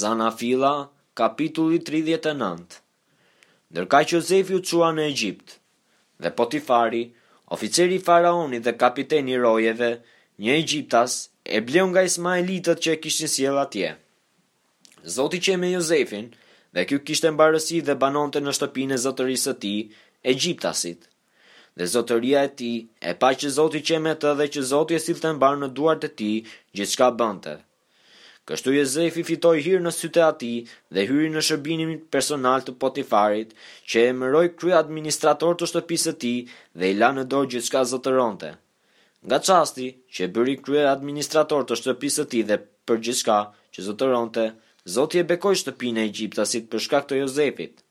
Zanafilla, kapitulli tridhjetë e nëntë Ndërkaq Jozefi u çua në Egjipt, dhe Potifari, oficeri i faraonit dhe kapiteni i rojeve, një egjiptas, e bleu nga ismaelitët që e kishin sjellë atje. Zoti qe me Jozefin, dhe ky kishte mbarësi dhe banonte në shtëpinë e zotërisë së tij, egjiptasit. Dhe zotëria e tij e pa që Zoti qe me të dhe që Zoti e sillte mbarë në duart e tij gjithçka bënte. Kështu Jozefi fitoi hir në sytë e atij dhe hyri në shërbimin personal të Potifarit, që e emëroi kryeadministrator të shtëpisë së tij dhe i la në dorë gjithçka zotëronte. Nga çasti, që e bëri kryeadministrator të shtëpisë së tij dhe për gjithçka, që zotëronte, Zoti e bekoi shtëpinë e egjiptasit për shkak të Jozefit.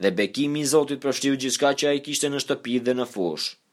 Dhe bekimi i Zotit përfshiu gjithçka që ai kishte në shtëpi dhe në fushë.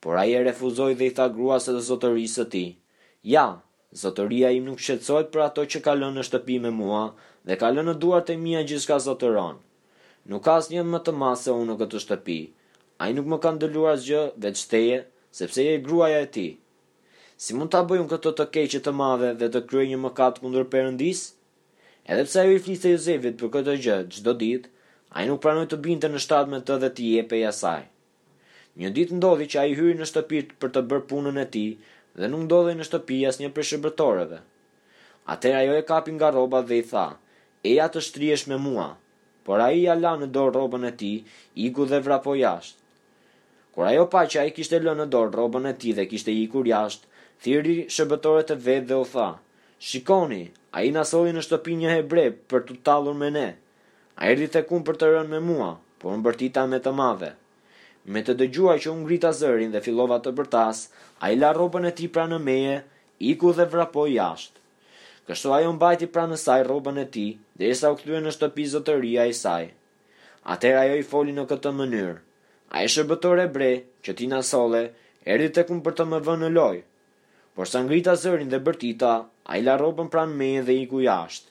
Por ai e refuzoi dhe i tha gruas së zotërisë së tij, Ja, zotëria im nuk shqetësohet për ato që ka lënë në shtëpi me mua dhe ka lënë në duart e mia gjithçka zotëron. Nuk ka asnjë më të madh se unë në këtë shtëpi. Ai nuk më ka ndaluar asgjë, veç teje, sepse je gruaja e tij. Si mund ta bëj unë këtë të keqe të madhe dhe të kryej një mëkat kundër Perëndisë? Edhe pse ajo i fliste Jozefit për këtë gjë çdo ditë, ai nuk pranoi të binte në shtrat me të dhe t'i jepej asaj. Një ditë ndodhi që ai hyri në shtëpi për të bërë punën e tij dhe nuk ndodhej në shtëpi asnjë prej shërbëtorëve. Atëherë ajo e kapi nga rrobat dhe i tha, Eja të shtrihesh me mua! Por ai ia la në dorë rrobën e tij, iku dhe vrapoi jashtë. Kur ajo pa që ai kishte lënë në dorë rrobën e tij dhe kishte ikur jashtë, thirri shërbëtorët e vet dhe u tha, Shikoni, ai na solli në shtëpi një hebre për t'u tallur me ne. Ai erdhi tek unë për të rënë me mua, por unë bërtita me të madhe. Me të dëgjuar që unë ngrita zërin dhe fillova të bërtas, ai la rrobën e tij pranë meje, iku dhe vrapoi jashtë. Kështu ajo mbajti pranë saj rrobën e tij, derisa u kthye në shtëpi zotëria i saj. Atëherë ajo i foli në këtë mënyrë, Ai shërbëtor hebre, që ti na solle, erdhi tek unë për të më vënë në lojë. Por sa ngrita zërin dhe bërtita, ai la rrobën pranë meje dhe iku jashtë.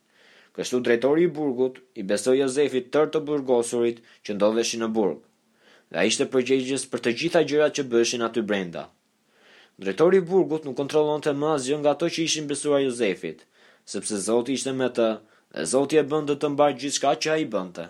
Kështu drejtori i burgut i besoi Jozefit tërë të burgosurit që ndodheshin në burg, dhe ai ishte përgjegjës për të gjitha gjërat që bëheshin aty brenda. Drejtori i burgut nuk kontrollonte më asgjë nga ato që i ishin besuar Jozefit, sepse Zoti ishte me të dhe Zoti e bënte të mbarë gjithçka që ai bënte.